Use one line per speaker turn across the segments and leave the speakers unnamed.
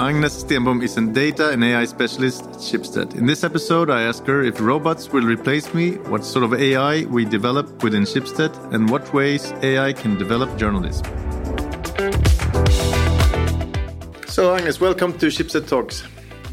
Agnes Stenbom is a data and AI specialist at Schibsted. In this episode, I ask her if robots will replace me, what sort of AI we develop within Schibsted, and what ways AI can develop journalism. So, Agnes, welcome to Schibsted Talks.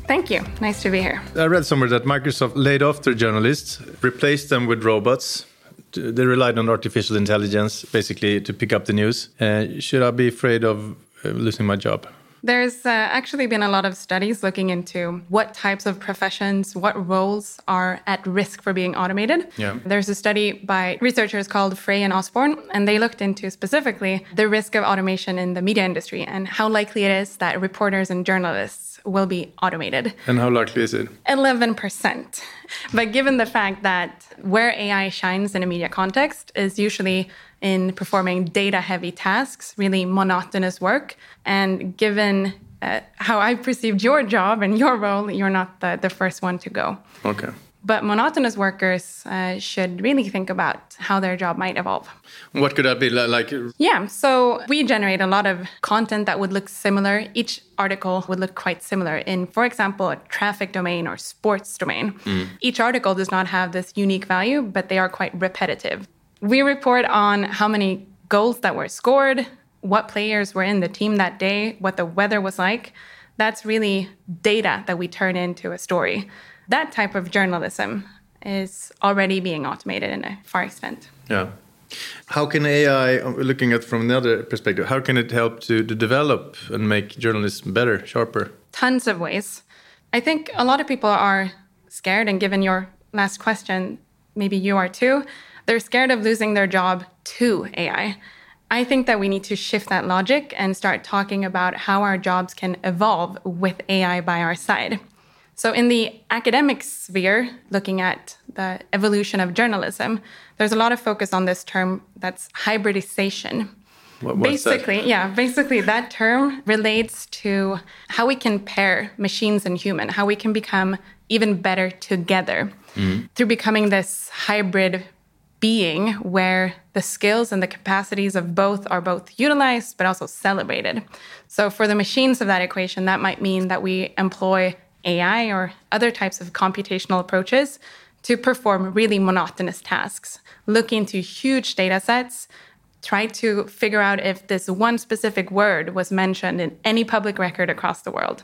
Thank you. Nice to be here.
I read somewhere that Microsoft laid off their journalists, replaced them with robots. They relied on artificial intelligence basically to pick up the news. Uh, should I be afraid of uh, losing my job?
There's uh, actually been a lot of studies looking into what types of professions, what roles are at risk for being automated.
Yeah.
There's a study by researchers called Frey and Osborne, and they looked into specifically the risk of automation in the media industry and how likely it is that reporters and journalists will be automated.
And how likely is it?
11%. But given the fact that where AI shines in a media context is usually in performing data heavy tasks, really monotonous work. And given uh, how I perceived your job and your role, you're not the, the first one to go.
Okay.
But monotonous workers uh, should really think about how their job might evolve.
What could that be like?
Yeah, so we generate a lot of content that would look similar. Each article would look quite similar in, for example, a traffic domain or sports domain. Mm. Each article does not have this unique value, but they are quite repetitive. We report on how many goals that were scored, what players were in the team that day, what the weather was like. That's really data that we turn into a story. That type of journalism is already being automated in a far extent.
Yeah. How can AI, uh, looking at from another perspective, how can it help to, to develop and make journalism better, sharper?
Tons of ways. I think a lot of people are scared, and given your last question, maybe you are too, they're scared of losing their job to AI. I think that we need to shift that logic and start talking about how our jobs can evolve with AI by our side. So, in the academic sphere, looking at the evolution of journalism, there's a lot of focus on this term that's hybridization.
What,
basically,
that?
yeah, basically that term relates to how we can pair machines and human, how we can become even better together mm. through becoming this hybrid being where the skills and the capacities of both are both utilized but also celebrated. So for the machines of that equation, that might mean that we employ AI or other types of computational approaches to perform really monotonous tasks, look into huge data sets, try to figure out if this one specific word was mentioned in any public record across the world.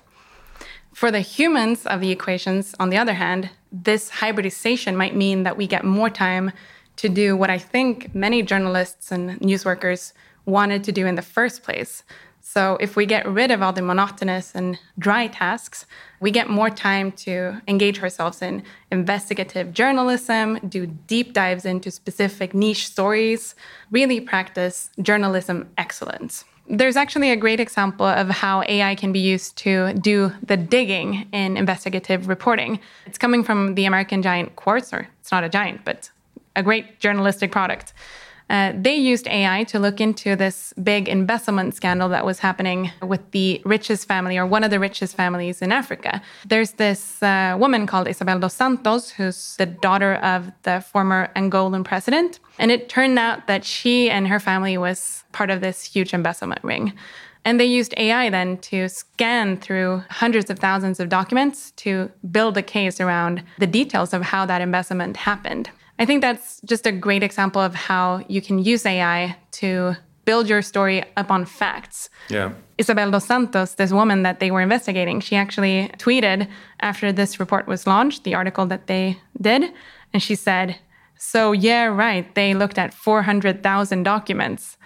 For the humans of the equations, on the other hand, this hybridization might mean that we get more time to do what I think many journalists and news workers wanted to do in the first place. So, if we get rid of all the monotonous and dry tasks, we get more time to engage ourselves in investigative journalism, do deep dives into specific niche stories, really practice journalism excellence. There's actually a great example of how AI can be used to do the digging in investigative reporting. It's coming from the American giant Quartz, or it's not a giant, but a great journalistic product. Uh, they used AI to look into this big embezzlement scandal that was happening with the richest family or one of the richest families in Africa. There's this uh, woman called Isabel dos Santos, who's the daughter of the former Angolan president. And it turned out that she and her family was part of this huge embezzlement ring. And they used AI then to scan through hundreds of thousands of documents to build a case around the details of how that embezzlement happened. I think that's just a great example of how you can use AI to build your story upon facts.
Yeah.
Isabel dos Santos, this woman that they were investigating, she actually tweeted after this report was launched, the article that they did, and she said, So, yeah, right, they looked at 400,000 documents.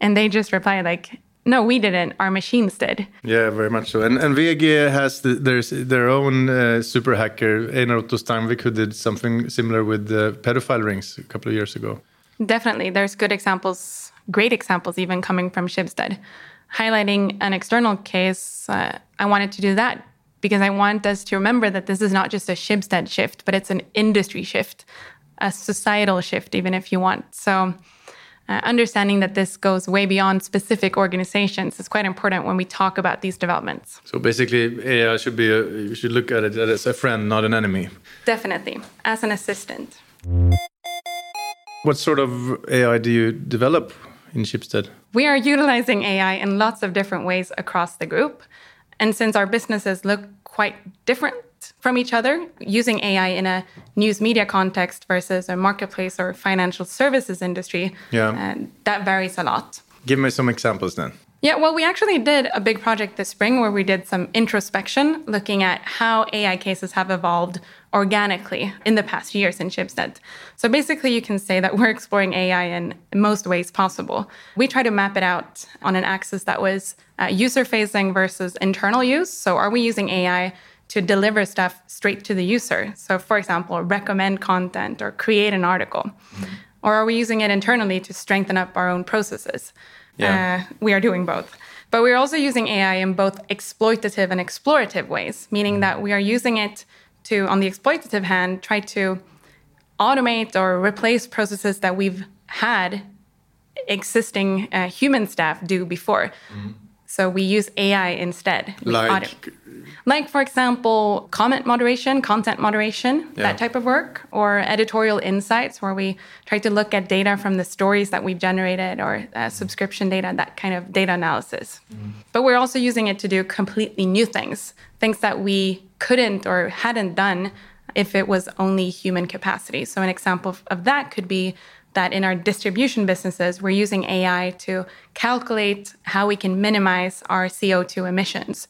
And they just replied, like, no, we didn't. Our machines did.
Yeah, very much so. And and VG has the, there's their own uh, super hacker, Einar Otto who did something similar with the pedophile rings a couple of years ago.
Definitely, there's good examples, great examples, even coming from Schibsted. Highlighting an external case, uh, I wanted to do that because I want us to remember that this is not just a Schibsted shift, but it's an industry shift, a societal shift, even if you want. So uh, understanding that this goes way beyond specific organizations is quite important when we talk about these developments.
So basically, AI should be a, you should look at it as a friend, not an enemy.
Definitely, as an assistant.
What sort of AI do you develop in Schibsted?
We are utilizing AI in lots of different ways across the group. And since our businesses look quite different from each other, using AI in a news media context versus a marketplace or financial services industry,
Yeah.
uh, that varies a lot.
Give me some examples then.
Yeah, well, we actually did a big project this spring where we did some introspection looking at how AI cases have evolved organically in the past years in Schibsted. So basically, you can say that we're exploring AI in most ways possible. We try to map it out on an axis that was uh, user facing versus internal use. So, are we using AI to deliver stuff straight to the user? So, for example, recommend content or create an article. Or are we using it internally to strengthen up our own processes?
Yeah.
Uh, we are doing both. But we're also using AI in both exploitative and explorative ways, meaning that we are using it to, on the exploitative hand, try to automate or replace processes that we've had existing uh, human staff do before. So we use AI instead.
Like-
like for example, comment moderation, content moderation,
Yeah.
that type of work, or editorial insights, where we try to look at data from the stories that we've generated or uh, subscription data, that kind of data analysis. But we're also using it to do completely new things, things that we couldn't or hadn't done if it was only human capacity. So, an example of- of that could be that in our distribution businesses, we're using AI to calculate how we can minimize our CO2 emissions.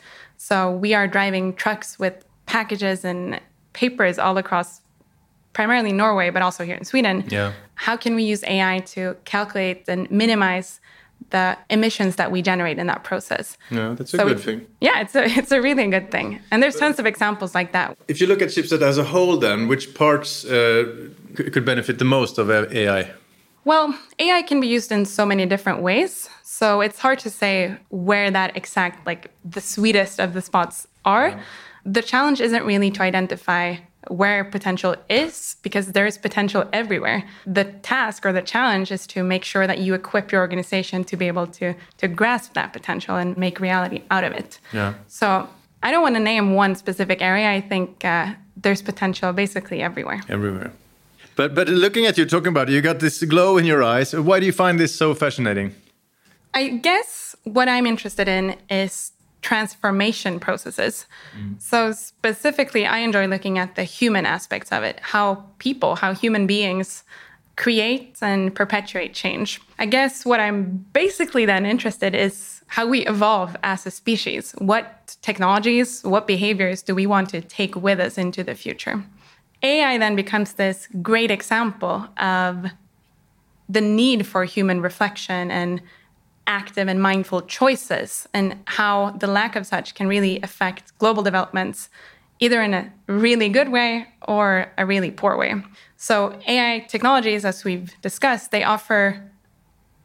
So we are driving trucks with packages and papers all across primarily Norway, but also here in Sweden.
Yeah.
How can we use AI to calculate and minimize the emissions that we generate in that process?
Yeah, that's a
So
good
it-
thing.
Yeah, it's a it's a really good thing. And there's tons of examples like that.
If you look at Schibsted as a whole, then which parts uh, could benefit the most of uh, AI?
Well, AI can be used in so many different ways. So it's hard to say where that exact, like the sweetest of the spots are. The challenge isn't really to identify where potential is because there is potential everywhere. The task or the challenge is to make sure that you equip your organization to be able to to grasp that potential and make reality out of it.
Yeah.
So I don't want to name one specific area. I think uh, there's potential basically everywhere.
Everywhere. But but looking at you talking about it, you got this glow in your eyes. Why do you find this so fascinating?
I guess what I'm interested in is transformation processes. Mm-hmm. So, specifically, I enjoy looking at the human aspects of it how people, how human beings create and perpetuate change. I guess what I'm basically then interested is how we evolve as a species. What technologies, what behaviors do we want to take with us into the future? AI then becomes this great example of the need for human reflection and active and mindful choices and how the lack of such can really affect global developments either in a really good way or a really poor way. So AI technologies as we've discussed, they offer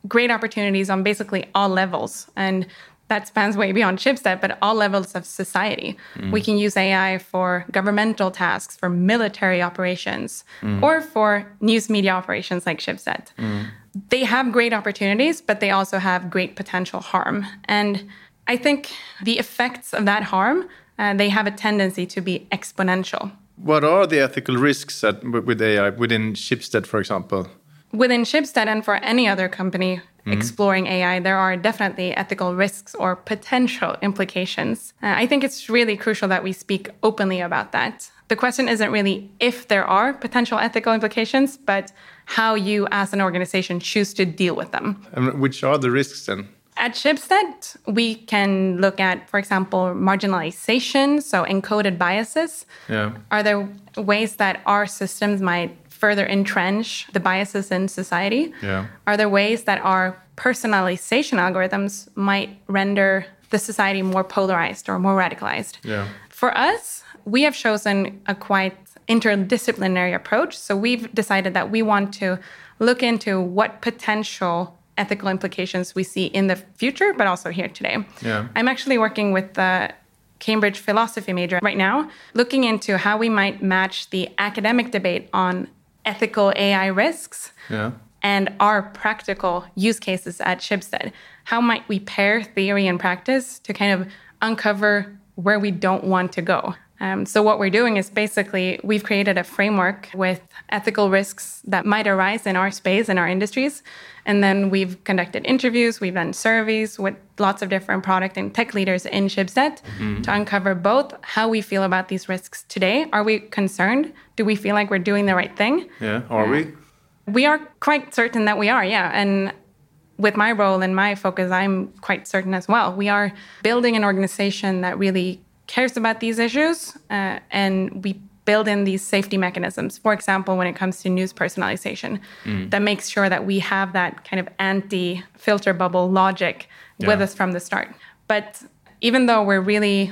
great opportunities on basically all levels and that spans way beyond Schibsted, but all levels of society. Mm. We can use AI for governmental tasks, for military operations, mm. or for news media operations like Schibsted. Mm. They have great opportunities, but they also have great potential harm. And I think the effects of that harm, uh, they have a tendency to be exponential.
What are the ethical risks that, with AI within Schibsted, for example?
within Schibsted and for any other company exploring AI, there are definitely ethical risks or potential implications. Uh, I think it's really crucial that we speak openly about that. The question isn't really if there are potential ethical implications, but how you as an organization choose to deal with them.
And which are the risks then?
At Schibsted, we can look at, for example, marginalization, so encoded biases.
Yeah.
Are there ways that our systems might further entrench the biases in society?
Yeah.
Are there ways that our personalization algorithms might render the society more polarized or more radicalized?
Yeah.
For us, we have chosen a quite interdisciplinary approach. So we've decided that we want to look into what potential ethical implications we see in the future, but also here today.
Yeah.
I'm actually working with the Cambridge philosophy major right now, looking into how we might match the academic debate on ethical AI risks
Yeah.
and our practical use cases at Schibsted. How might we pair theory and practice to kind of uncover where we don't want to go? Um, so, what we're doing is basically we've created a framework with ethical risks that might arise in our space, in our industries. And then we've conducted interviews, we've done surveys with lots of different product and tech leaders in Schibsted mm-hmm. to uncover both how we feel about these risks today. Are we concerned? Do we feel like we're doing the right thing?
Yeah, are uh, we?
We are quite certain that we are, yeah. And with my role and my focus, I'm quite certain as well. We are building an organization that really cares about these issues, uh, and we build in these safety mechanisms. For example, when it comes to news personalization, mm. that makes sure that we have that kind of anti filter bubble logic yeah. with us from the start. But even though we're really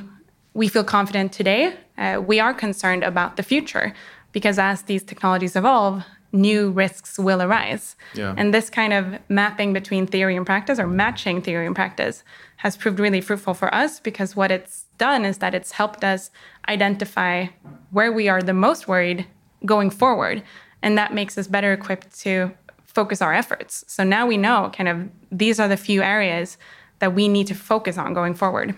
we feel confident today, uh, we are concerned about the future because as these technologies evolve, new risks will arise. Yeah. And this kind of mapping between theory and practice or matching theory and practice has proved really fruitful for us because what it's done is that it's helped us identify where we are the most worried going forward. And that makes us better equipped to focus our efforts. So now we know kind of these are the few areas that we need to focus on going forward.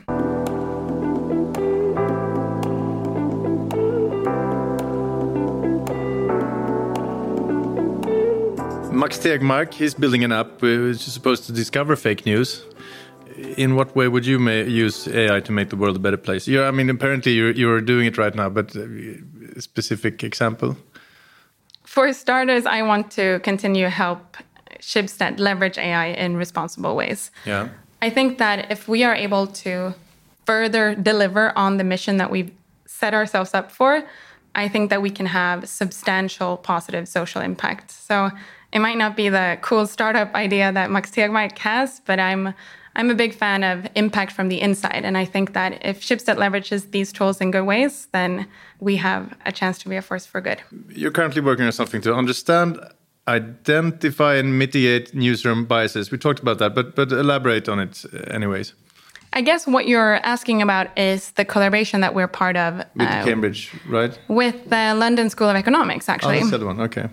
Max Tegmark, he's building an app which is supposed to discover fake news. In what way would you use AI to make the world a better place? You're, I mean, apparently you're, you're doing it right now, but a specific example?
For starters, I want to continue to help Schibsted leverage AI in responsible ways.
Yeah.
I think that if we are able to further deliver on the mission that we've set ourselves up for, I think that we can have substantial positive social impact. So it might not be the cool startup idea that Max Tegmark has, but I'm I'm a big fan of impact from the inside. And I think that if Schibsted leverages these tools in good ways, then we have a chance to be a force for good.
You're currently working on something to understand, identify, and mitigate newsroom biases. We talked about that, but but elaborate on it anyways.
I guess what you're asking about is the collaboration that we're part of
with uh, Cambridge, right?
With the London School of Economics, actually.
Oh, that's the one. Okay.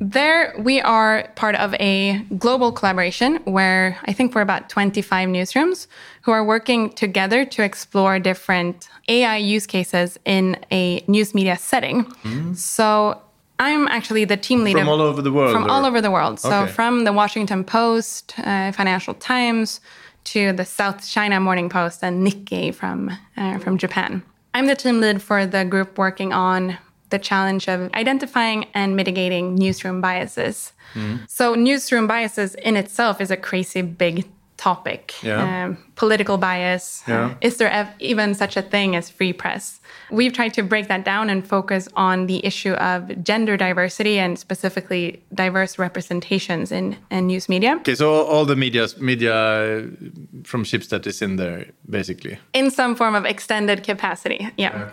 There, we are part of a global collaboration where I think we're about 25 newsrooms who are working together to explore different AI use cases in a news media setting. Mm. So, I'm actually the team leader
from all over the world.
From or? all over the world. So, okay. from the Washington Post, uh, Financial Times, to the South China Morning Post and Nikkei from uh, from Japan. I'm the team lead for the group working on the challenge of identifying and mitigating newsroom biases. Mm. So, newsroom biases in itself is a crazy big topic. Yeah. Um, political bias. Yeah. Is there ev- even such a thing as free press? We've tried to break that down and focus on the issue of gender diversity and specifically diverse representations in, in news media.
Okay, so all the media media from Schibsted is in there, basically.
In some form of extended capacity, yeah. yeah.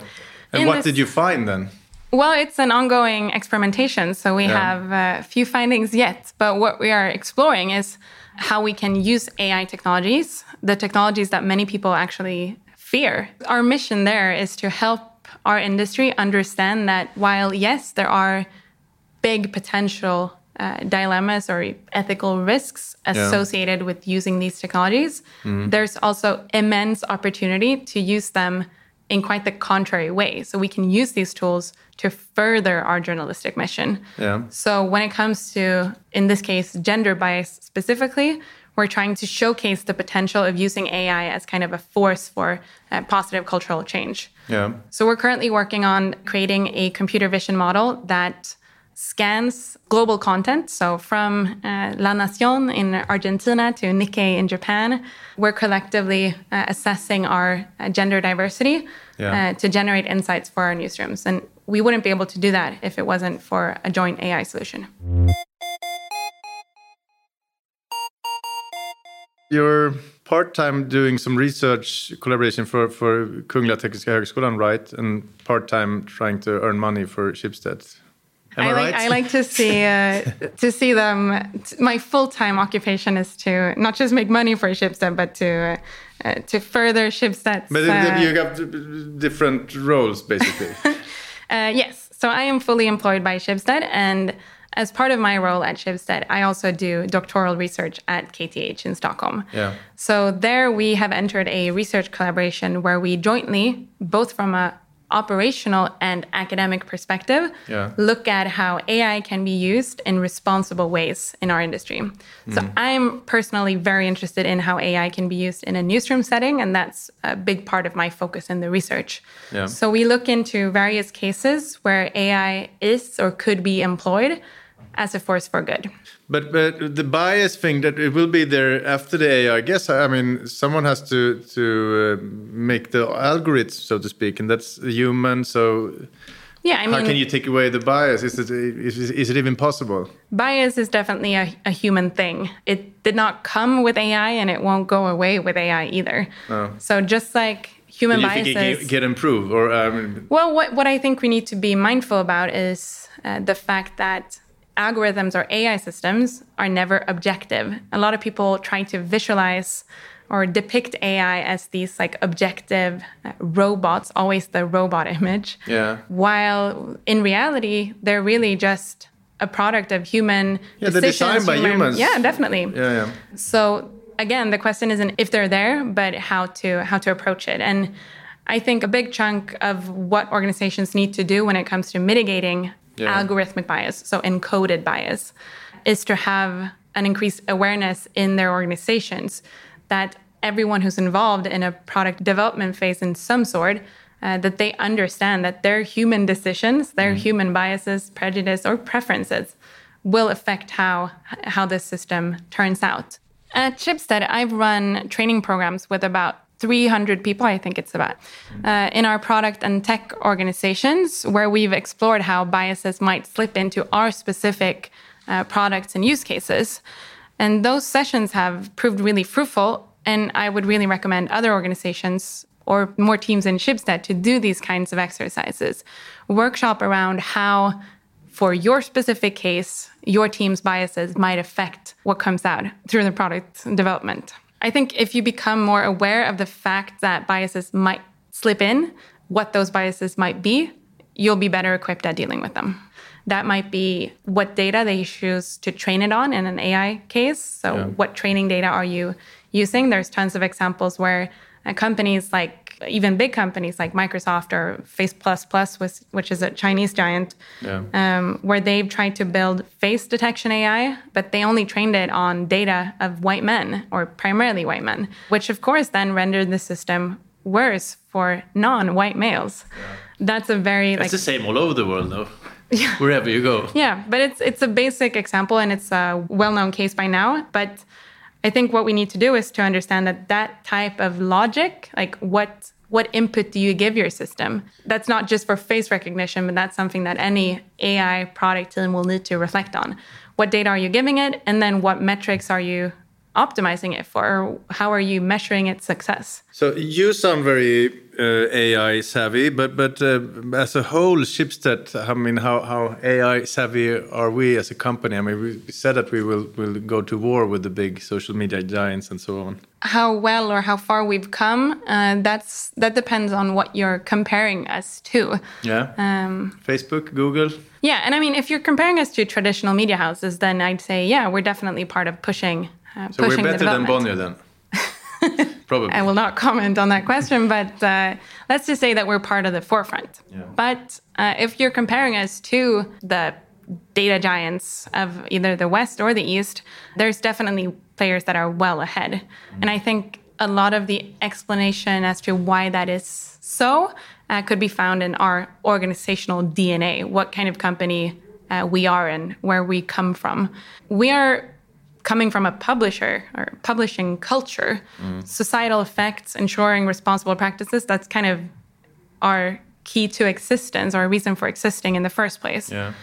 And in what this, did you find then?
Well, it's an ongoing experimentation, so we yeah. have a few findings yet. But what we are exploring is how we can use AI technologies, the technologies that many people actually fear. Our mission there is to help our industry understand that while, yes, there are big potential uh, dilemmas or ethical risks associated yeah. with using these technologies, mm. there's also immense opportunity to use them in quite the contrary way. So we can use these tools to further our journalistic mission. Yeah. So when it comes to, in this case, gender bias specifically, we're trying to showcase the potential of using AI as kind of a force for uh, positive cultural change.
Yeah.
So we're currently working on creating a computer vision model that scans global content. So from uh, La Nacion in Argentina to Nikkei in Japan, we're collectively uh, assessing our uh, gender diversity yeah. Uh, to generate insights for our newsrooms. And we wouldn't be able to do that if it wasn't for a joint AI solution.
You're part-time doing some research collaboration for, for Kungliga Tekniska Högskolan, right? And part-time trying to earn money for Schibsted. Am I, I
like, I like to see uh, to see them. My full time occupation is to not just make money for Schibsted, but to uh, to further Schibsted.
But uh, you have different roles, basically.
Uh, yes, so I am fully employed by Schibsted, and as part of my role at Schibsted, I also do doctoral research at KTH in Stockholm.
Yeah.
So there we have entered a research collaboration where we jointly, both from a operational and academic perspective,
Yeah.
look at how AI can be used in responsible ways in our industry. So hmm. I'm personally very interested in how AI can be used in a newsroom setting, and that's a big part of my focus in the research.
Yeah.
So we look into various cases where AI is or could be employed as a force for good.
But but the bias thing that it will be there after the AI. I guess I mean someone has to to uh, make the algorithm, so to speak, and that's human. So
Yeah, I mean,
how can you take away the bias? Is it is, is it even possible?
bias is definitely a, a human thing. It did not come with AI and it won't go away with AI either.
Oh.
So just like human
Do you think
biases.
it can, can improve, or mean,
Well, what, what I think we need to be mindful about is uh, the fact that algorithms or AI systems are never objective. A lot of people try to visualize or depict AI as these like objective uh, robots, always the robot image.
Yeah.
While in reality, they're really just a product of human
Yeah, they're
decisions,
designed by humans.
Yeah, definitely.
yeah, yeah.
So again, the question isn't if they're there, but how to how to approach it. And I think a big chunk of what organizations need to do when it comes to mitigating
Yeah.
algorithmic bias, so encoded bias, is to have an increased awareness in their organizations that everyone who's involved in a product development phase in some sort uh, that they understand that their human decisions, their human biases, prejudice, or preferences will affect how how this system turns out. At Schibsted, I've run training programs with about 300 people, I think it's about, uh, in our product and tech organizations, where we've explored how biases might slip into our specific uh, products and use cases. And those sessions have proved really fruitful. And I would really recommend other organizations or more teams in Schibsted to do these kinds of exercises. Workshop around how for your specific case, your team's biases might affect what comes out through the product development. I think if you become more aware of the fact that biases might slip in, what those biases might be, you'll be better equipped at dealing with them. That might be what data they choose to train it on in an AI case. So,
Yeah.
what training data are you using? There's tons of examples where uh, companies like even big companies like Microsoft or Face Plus Plus, which, which is a Chinese giant,
Yeah.
um, where they've tried to build face detection AI, but they only trained it on data of white men or primarily white men, which of course then rendered the system worse for non-white males. That's a very like
It's the same all over the world, though. Yeah. Wherever you go.
yeah, but it's it's a basic example and it's a well-known case by now. But I think what we need to do is to understand that that type of logic, like what what input do you give your system? That's not just for face recognition, but that's something that any AI product team will need to reflect on. What data are you giving it, and then what metrics are you optimizing it for? Or how are you measuring its success?
So you sound very uh, AI savvy, but but uh, as a whole, Schibsted, I mean, how, how AI savvy are we as a company? I mean, we said that we will will go to war with the big social media giants and so on.
how well or how far we've come uh, that's that depends on what you're comparing us to
Yeah.
um,
Facebook, Google.
yeah and i mean if you're comparing us to traditional media houses then i'd say yeah we're definitely part of pushing uh,
So
pushing
we're better than. Bonnier then. Probably.
I will not comment on that question, but uh, let's just say that we're part of the forefront.
Yeah.
But uh, if you're comparing us to the data giants of either the West or the East, there's definitely players that are well ahead. And I think a lot of the explanation as to why that is so uh, could be found in our organizational DNA, what kind of company uh, we are and where we come from. We are coming from a publisher or publishing culture, societal effects, ensuring responsible practices, that's kind of our key to existence or reason for existing in the first place.
Yeah.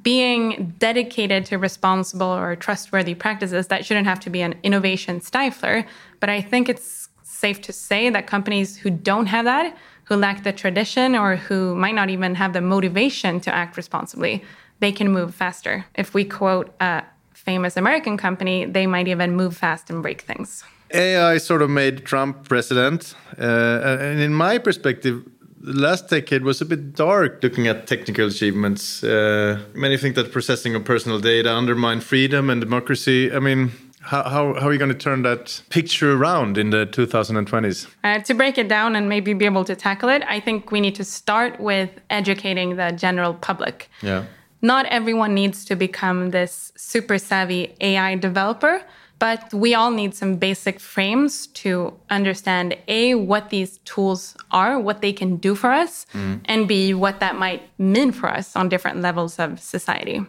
Being dedicated to responsible or trustworthy practices, that shouldn't have to be an innovation stifler. But I think it's safe to say that companies who don't have that, who lack the tradition, or who might not even have the motivation to act responsibly, they can move faster. If we quote a famous American company, they might even move fast and break things.
AI sort of made Trump president. Uh, and in my perspective, the last decade was a bit dark looking at technical achievements. Uh, many think that processing of personal data undermined freedom and democracy. I mean, How, how, how, are you going to turn that picture around in the 2020s?
Uh, to break it down and maybe be able to tackle it, I think we need to start with educating the general public.
Yeah.
Not everyone needs to become this super savvy AI developer, but we all need some basic frames to understand A, what these tools are, what they can do for us, mm. and B, what that might mean for us on different levels of society.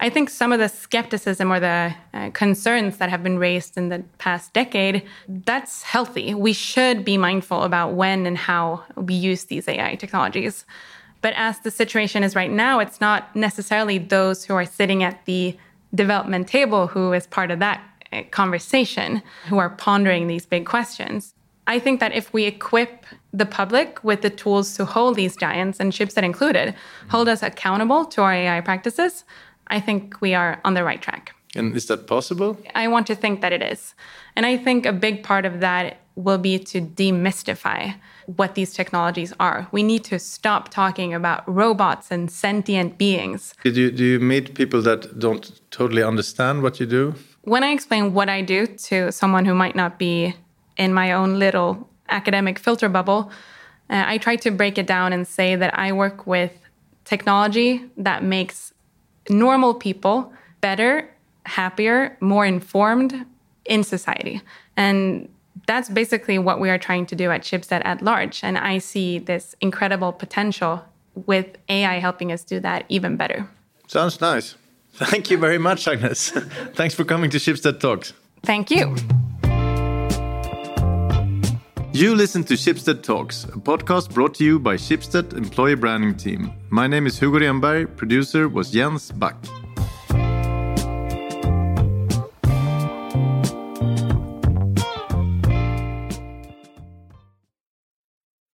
I think some of the skepticism or the uh, concerns that have been raised in the past decade, that's healthy. We should be mindful about when and how we use these AI technologies. But as the situation is right now, it's not necessarily those who are sitting at the development table who is part of that uh, conversation, who are pondering these big questions. I think that if we equip the public with the tools to hold these giants, and Schibsted included, hold us accountable to our AI practices, I think we are on the right track.
And is that possible?
I want to think that it is. And I think a big part of that will be to demystify what these technologies are. We need to stop talking about robots and sentient beings.
Did you, do you meet people that don't totally understand what you do?
When I explain what I do to someone who might not be in my own little academic filter bubble, uh, I try to break it down and say that I work with technology that makes normal people better, happier, more informed in society. And that's basically what we are trying to do at Schibsted at large. And I see this incredible potential with AI helping us do that even better.
Sounds nice. Thank you very much, Agnes. Thanks for coming to Schibsted Talks.
Thank you.
You listen to Schibsted Talks, a podcast brought to you by Schibsted Employee Branding Team. My name is Hugo Renberg, producer was Jens Back.